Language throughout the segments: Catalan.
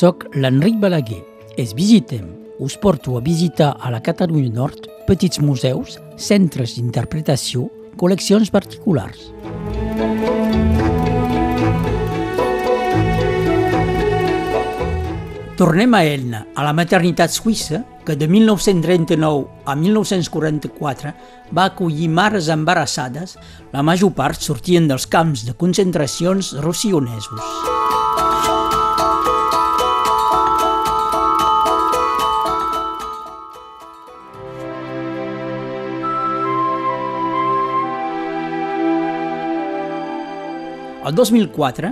Soc l'Enric Balaguer. Es visitem. Us porto a visitar a la Catalunya Nord petits museus, centres d'interpretació, col·leccions particulars. Tornem a Elna, a la maternitat suïssa, que de 1939 a 1944 va acollir mares embarassades, la major part sortien dels camps de concentracions russionesos. El 2004,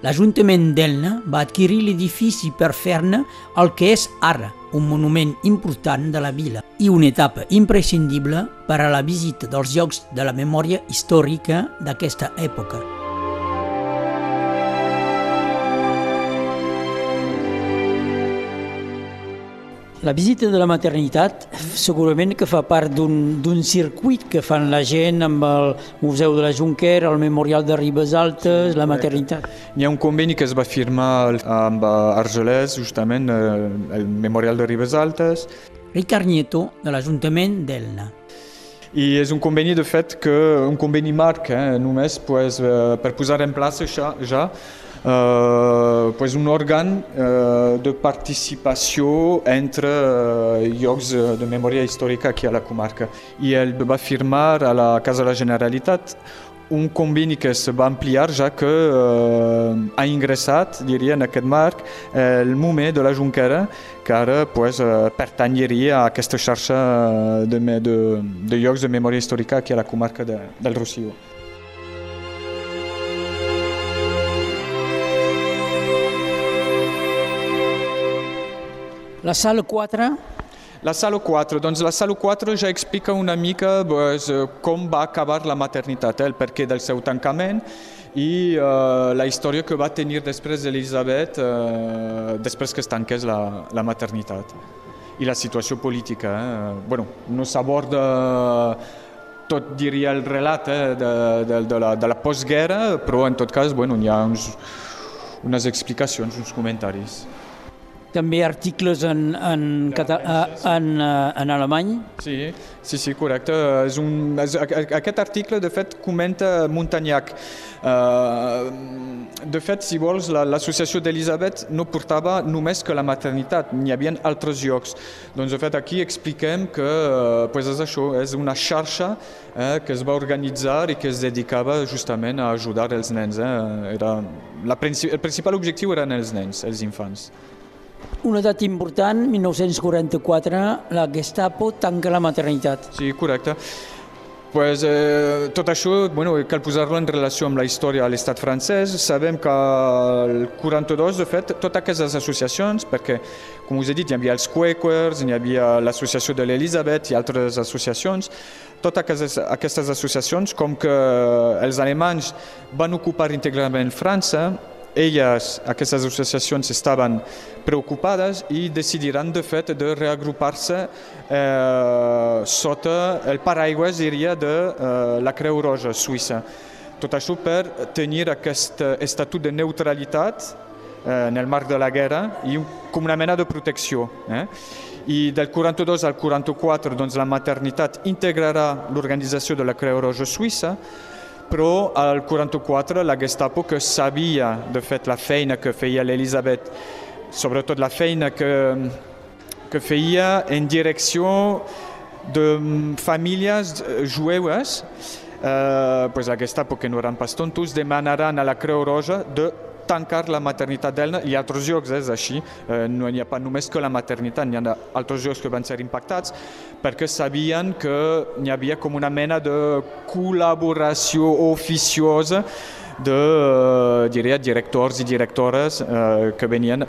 l'Ajuntament d'Elna va adquirir l'edifici per fer-ne el que és ara, un monument important de la vila i una etapa imprescindible per a la visita dels llocs de la memòria històrica d'aquesta època. La visita de la maternitat segurament que fa part d'un circuit que fan la gent amb el Museu de la Junquera, el Memorial de Ribes Altes, la maternitat. Hi ha un conveni que es va firmar amb Argelès, justament, eh, el Memorial de Ribes Altes. Ricard Nieto, de l'Ajuntament d'Elna. I és un conveni, de fet, que un conveni marc, eh, només pues, eh, per posar en plaça ja, ja Uh, pues un òrgan uh, de participació entre uh, llocs de memòria històrica aquí a la comarca. I ell va firmar a la Casa de la Generalitat un conveni que es va ampliar ja que uh, ha ingressat, diria, en aquest marc el MUME de la Junquera, que ara pues, uh, pertanyeria a aquesta xarxa de, de, de llocs de memòria històrica aquí a la comarca de, del Rossio. La sala 4 la sala 4, doncs la sala 4 ja explica una mica pues, com va acabar la maternitat, eh, el perquè del seu tancament i uh, la història que va tenir després d'Elisabet uh, després que es tanqués la, la maternitat i la situació política. Eh? Bueno, no s'aborda tot diria el relat eh, de, de, de, la, de la postguerra, però en tot cas bueno, hi ha uns, unes explicacions, uns comentaris també articles en, en, cata, en, en alemany? Sí, sí, sí, correcte. És un, és, aquest article, de fet, comenta Montagnac. Uh, de fet, si vols, l'associació la, d'Elisabet no portava només que la maternitat, n'hi havia altres llocs. Doncs, de fet, aquí expliquem que uh, pues és això, és una xarxa eh, que es va organitzar i que es dedicava justament a ajudar els nens. Eh. Era la, el principal objectiu eren els nens, els infants. Una data important, 1944, la Gestapo tanca la maternitat. Sí, correcte. Pues, eh, tot això bueno, cal posar-lo en relació amb la història de l'estat francès. Sabem que el 42, de fet, totes aquestes associacions, perquè, com us he dit, hi havia els Quakers, hi havia l'associació de l'Elisabet i altres associacions, totes aquestes, aquestes associacions, com que els alemanys van ocupar íntegrament França, elles, aquestes associacions, estaven preocupades i decidiran de fet de reagrupar-se eh, sota el paraigües, diria, de eh, la Creu Roja suïssa. Tot això per tenir aquest estatut de neutralitat eh, en el marc de la guerra i com una mena de protecció. Eh? I del 42 al 44 doncs, la maternitat integrarà l'organització de la Creu Roja suïssa, però al 44 la Gestapo que sabia de fet la feina que feia l'Elisabet, sobretot la feina que, que feia en direcció de famílies jueves, eh, pues la Gestapo, que no eren pas tontos, demanaran a la Creu Roja de tancar la maternitat d'Elna i altres llocs, és així, eh, no hi ha pas només que la maternitat, hi ha altres llocs que van ser impactats perquè sabien que hi havia com una mena de col·laboració oficiosa de, eh, diria, directors i directores eh, que venien a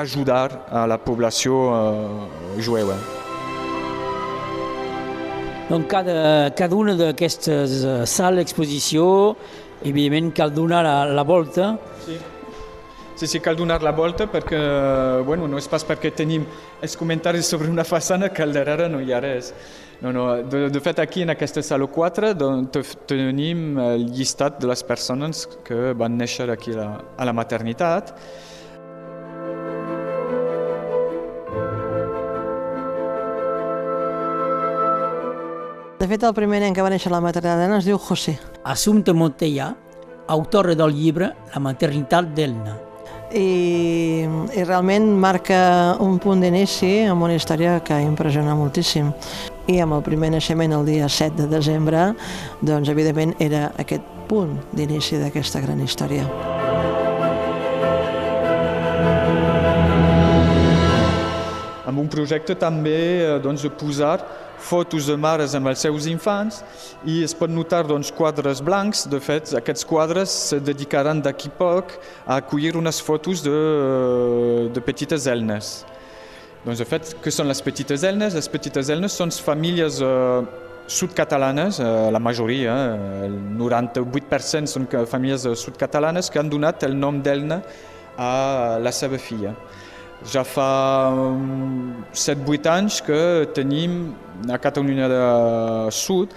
ajudar a la població eh, jueva. Donc cada, cada una d'aquestes uh, sales d'exposició evidentment cal donar la, la volta. Sí. Sí, sí, cal donar la volta perquè, bueno, no és pas perquè tenim els comentaris sobre una façana que al darrere no hi ha res. No, no, de, de fet, aquí en aquesta sala 4 doncs, tenim el llistat de les persones que van néixer aquí la, a la maternitat. De fet, el primer nen que va néixer a la maternitat es diu José. Assumpta Montellà, autora del llibre La maternitat d'Elna. I, i realment marca un punt d'inici amb una història que impressiona moltíssim. I amb el primer naixement el dia 7 de desembre, doncs evidentment era aquest punt d'inici d'aquesta gran història. Amb un projecte també eh, doncs, de posar fotos de mares amb els seus infants i es pot notar doncs, quadres blancs. De fet, aquests quadres se dedicaran d'aquí poc a acollir unes fotos de, de petites elnes. Doncs, de fet, què són les petites elnes? Les petites elnes són famílies eh, sud-catalanes, eh, la majoria, eh, el 98% són famílies sud-catalanes que han donat el nom d'Elna a la seva filla. Ja fa 7-8 anys que tenim a Catalunya de Sud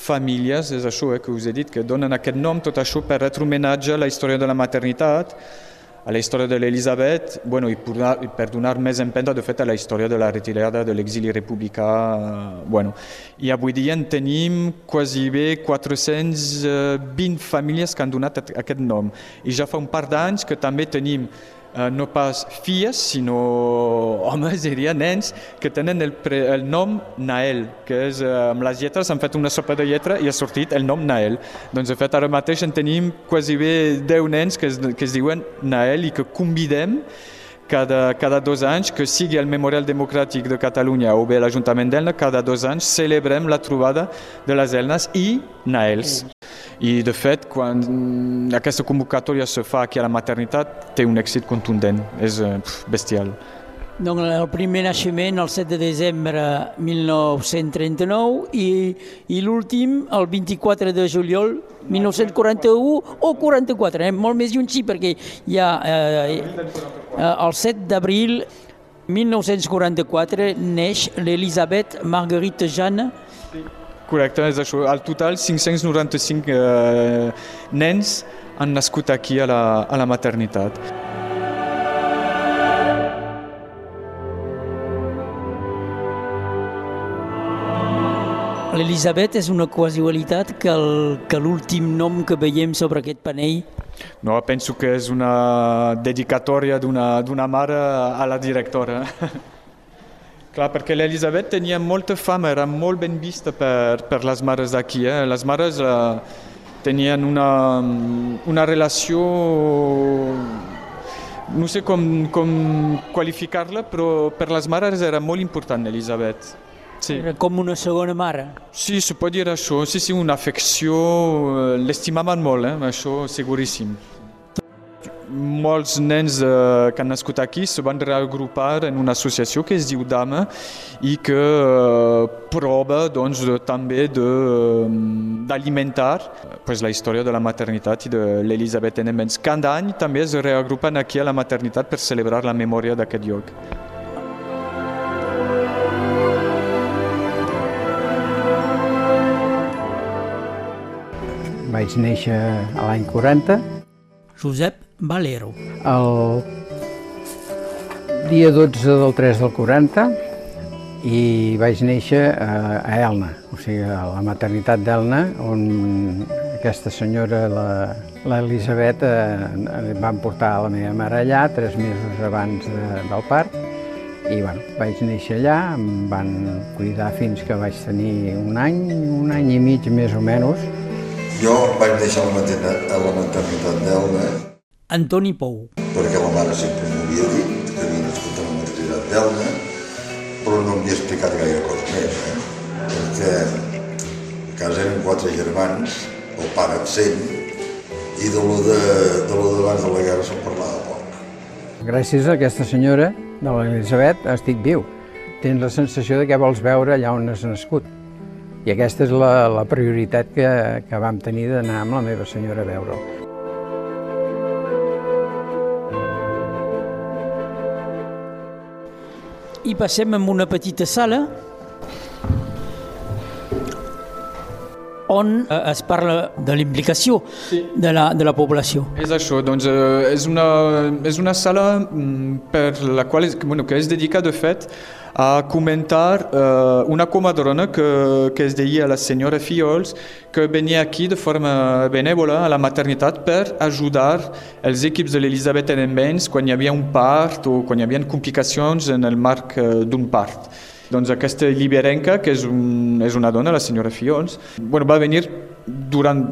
famílies, és això eh, que us he dit, que donen aquest nom, tot això per retre homenatge a la història de la maternitat, a la història de l'Elisabet, bueno, i per, per donar més empenta, de fet, a la història de la retirada de l'exili republicà. Bueno. I avui dia en tenim quasi bé 420 famílies que han donat aquest nom. I ja fa un par d'anys que també tenim Eh, no pas filles, sinó homes, diria, nens, que tenen el, pre, el nom Nael, que és, eh, amb les lletres, han fet una sopa de lletra i ha sortit el nom Nael. Doncs, de fet, ara mateix en tenim quasi bé 10 nens que es, que es diuen Nael i que convidem cada, cada dos anys, que sigui el Memorial Democràtic de Catalunya o bé l'Ajuntament d'Elna, cada dos anys celebrem la trobada de les Elnes i Naels. I, de fet, quan aquesta convocatòria se fa aquí a la maternitat, té un èxit contundent, és eh, bestial. Donc el primer naixement el 7 de desembre 1939 i, i l'últim el 24 de juliol 1941 o 44, eh? molt més lluny sí perquè hi ha eh, eh, el 7 d'abril 1944 neix l'Elisabeth Marguerite Jeanne Correcte, és això. Al total, 595 eh, nens han nascut aquí a la, a la maternitat. L'Elisabet és una que, el, que l'últim nom que veiem sobre aquest panell no, penso que és una dedicatòria d'una mare a la directora. Clar, perquè l'Elisabet tenia molta fama, era molt ben vista per, per les mares d'aquí. Eh? Les mares eh, tenien una, una relació no sé com, com qualificar-la, però per les mares era molt important l'Elisabet. Sí. Era com una segona mare. Sí, se pot dir això. Sí, sí, una afecció. Eh, l'estimaven molt, eh? això seguríssim. Molts nens eh, que han nascut aquí se van reagrupar en una associació que es diu Dama i que eh, prova doncs, de, també d'alimentar pues, la història de la maternitat i de l'Elisabet Enemens. Cada any també es reagrupen aquí a la maternitat per celebrar la memòria d'aquest lloc. Vaig néixer a l'any 40. Josep Valero. El dia 12 del 3 del 40 i vaig néixer a Elna, o sigui, a la maternitat d'Elna, on aquesta senyora, l'Elisabet, eh, van portar la meva mare allà tres mesos abans de, del part i bueno, vaig néixer allà, em van cuidar fins que vaig tenir un any, un any i mig més o menys, jo vaig deixar la maternitat, a la maternitat d'Elna. Antoni Pou. Perquè la mare sempre m'havia dit que havia nascut a la maternitat d'Elna, però no m'havia explicat gaire cosa més, eh? perquè a casa eren quatre germans, el pare absent, i de lo de, de lo d'abans de la guerra se'n parlava poc. Gràcies a aquesta senyora, de l'Elisabet, estic viu. Tens la sensació de que vols veure allà on has nascut. I aquesta és la, la prioritat que, que vam tenir d'anar amb la meva senyora a veure I passem en una petita sala on eh, es parla de l'implicació sí. de, la, de la població. És això, doncs eh, és, una, és una sala mm, per la qual és, bueno, que és dedicada de fet a comentar eh, una comadrona que, que es deia la senyora Fiols, que venia aquí de forma benèvola a la maternitat per ajudar els equips de l'Elisabet Edenbens quan hi havia un part o quan hi havia complicacions en el marc eh, d'un part. Doncs aquesta liberenca, que és, un, és una dona, la senyora Fiols, bueno, va venir durant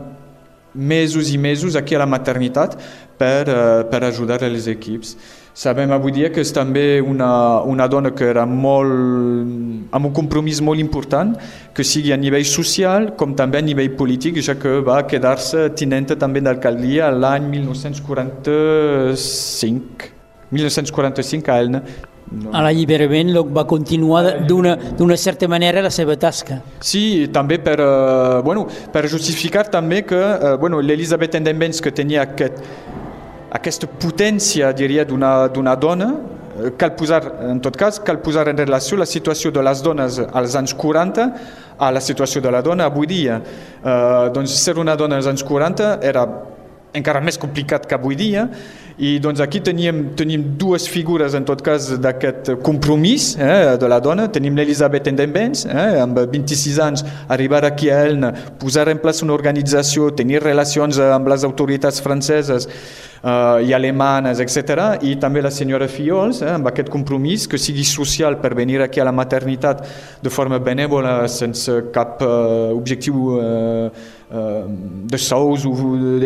mesos i mesos aquí a la maternitat per, uh, per ajudar els equips. Sabem avui dia que és també una, una dona que era molt, amb un compromís molt important, que sigui a nivell social com també a nivell polític, ja que va quedar-se tinenta també d'alcaldia l'any 1945. 1945 a Elna. No. A l'alliberament va continuar d'una certa manera la seva tasca. Sí, també per, uh, bueno, per justificar també que uh, bueno, l'Elisabet Endembens que tenia aquest, aquesta potència, diria, d'una dona, eh, cal posar, en tot cas, cal posar en relació la situació de les dones als anys 40 a la situació de la dona avui dia. Uh, doncs ser una dona als anys 40 era encara més complicat que avui dia i doncs aquí teníem, tenim dues figures, en tot cas, d'aquest compromís eh, de la dona. Tenim l'Elisabet Endembens, eh, amb 26 anys, arribar aquí a Elna, posar en plaça una organització, tenir relacions amb les autoritats franceses eh, i alemanes, etc. I també la senyora Fiols, eh, amb aquest compromís que sigui social per venir aquí a la maternitat de forma benèvola, sense cap eh, objectiu eh, Eh, de sous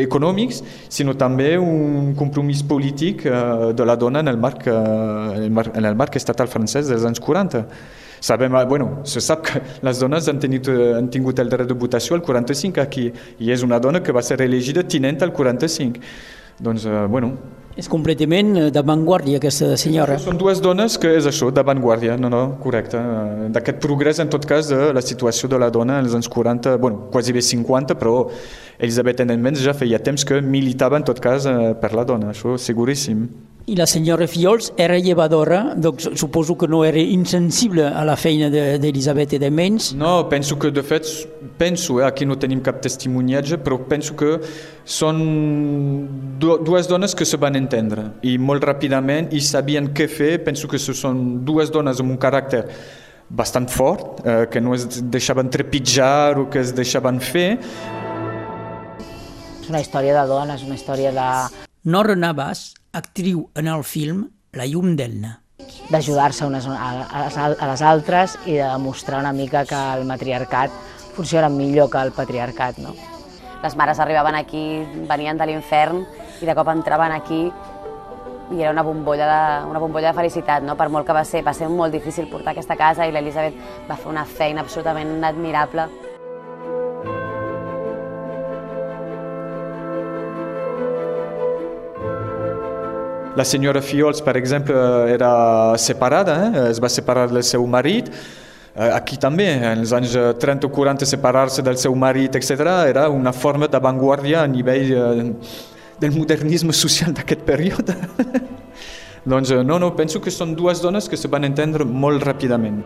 econòmics, sinó també un compromís polític eh, de la dona en el marc, eh, en el marc estatal francès dels anys 40. Sabem, bueno, se sap que les dones han, tenit, han tingut el dret de votació al 45 aquí, i és una dona que va ser elegida tinent al 45. Doncs, bueno, és completament eh, d'avantguàrdia, aquesta senyora. Són dues dones que és això, d'avantguàrdia, no, no, correcte. Eh, d'aquest progrés, en tot cas, de la situació de la dona als anys 40, bueno, quasi bé 50, però Elisabet Enenmens ja feia temps que militava, en tot cas, eh, per la dona, això seguríssim. I la senyora Fiols era llevadora, doncs suposo que no era insensible a la feina d'Elisabet de, de Menys. No, penso que de fet, penso, eh, aquí no tenim cap testimoniatge, però penso que són dues dones que se van entendre i molt ràpidament i sabien què fer, penso que són dues dones amb un caràcter bastant fort, eh, que no es deixaven trepitjar o que es deixaven fer. És una història de dones, una història de... Nora Navas actriu en el film La llum d'Elna. D'ajudar-se unes a, a les altres i de demostrar una mica que el matriarcat funciona millor que el patriarcat. No? Les mares arribaven aquí, venien de l'infern i de cop entraven aquí i era una bombolla de, una bombolla de felicitat, no? per molt que va ser, va ser molt difícil portar aquesta casa i l'Elisabet va fer una feina absolutament admirable. La senyora Fiols, per exemple, era separada, eh? es va separar del seu marit, eh, Aquí també, en els anys 30 o 40, separar-se del seu marit, etc., era una forma d'avantguàrdia a nivell eh, del modernisme social d'aquest període. doncs no, no, penso que són dues dones que se van entendre molt ràpidament.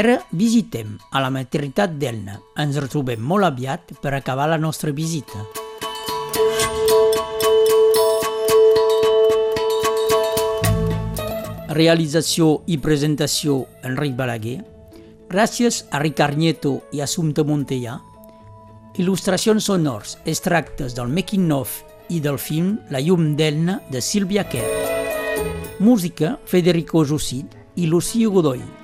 Era visitem a la maternitat d'Elna. Ens retrobem molt aviat per acabar la nostra visita. Realització i presentació Enric Balaguer. Gràcies a Ricard Nieto i Assumpta Montellà. Il·lustracions sonors, extractes del making of i del film La llum d'Elna de Sílvia Kerr. Música Federico Jossit i Lucio Godoy.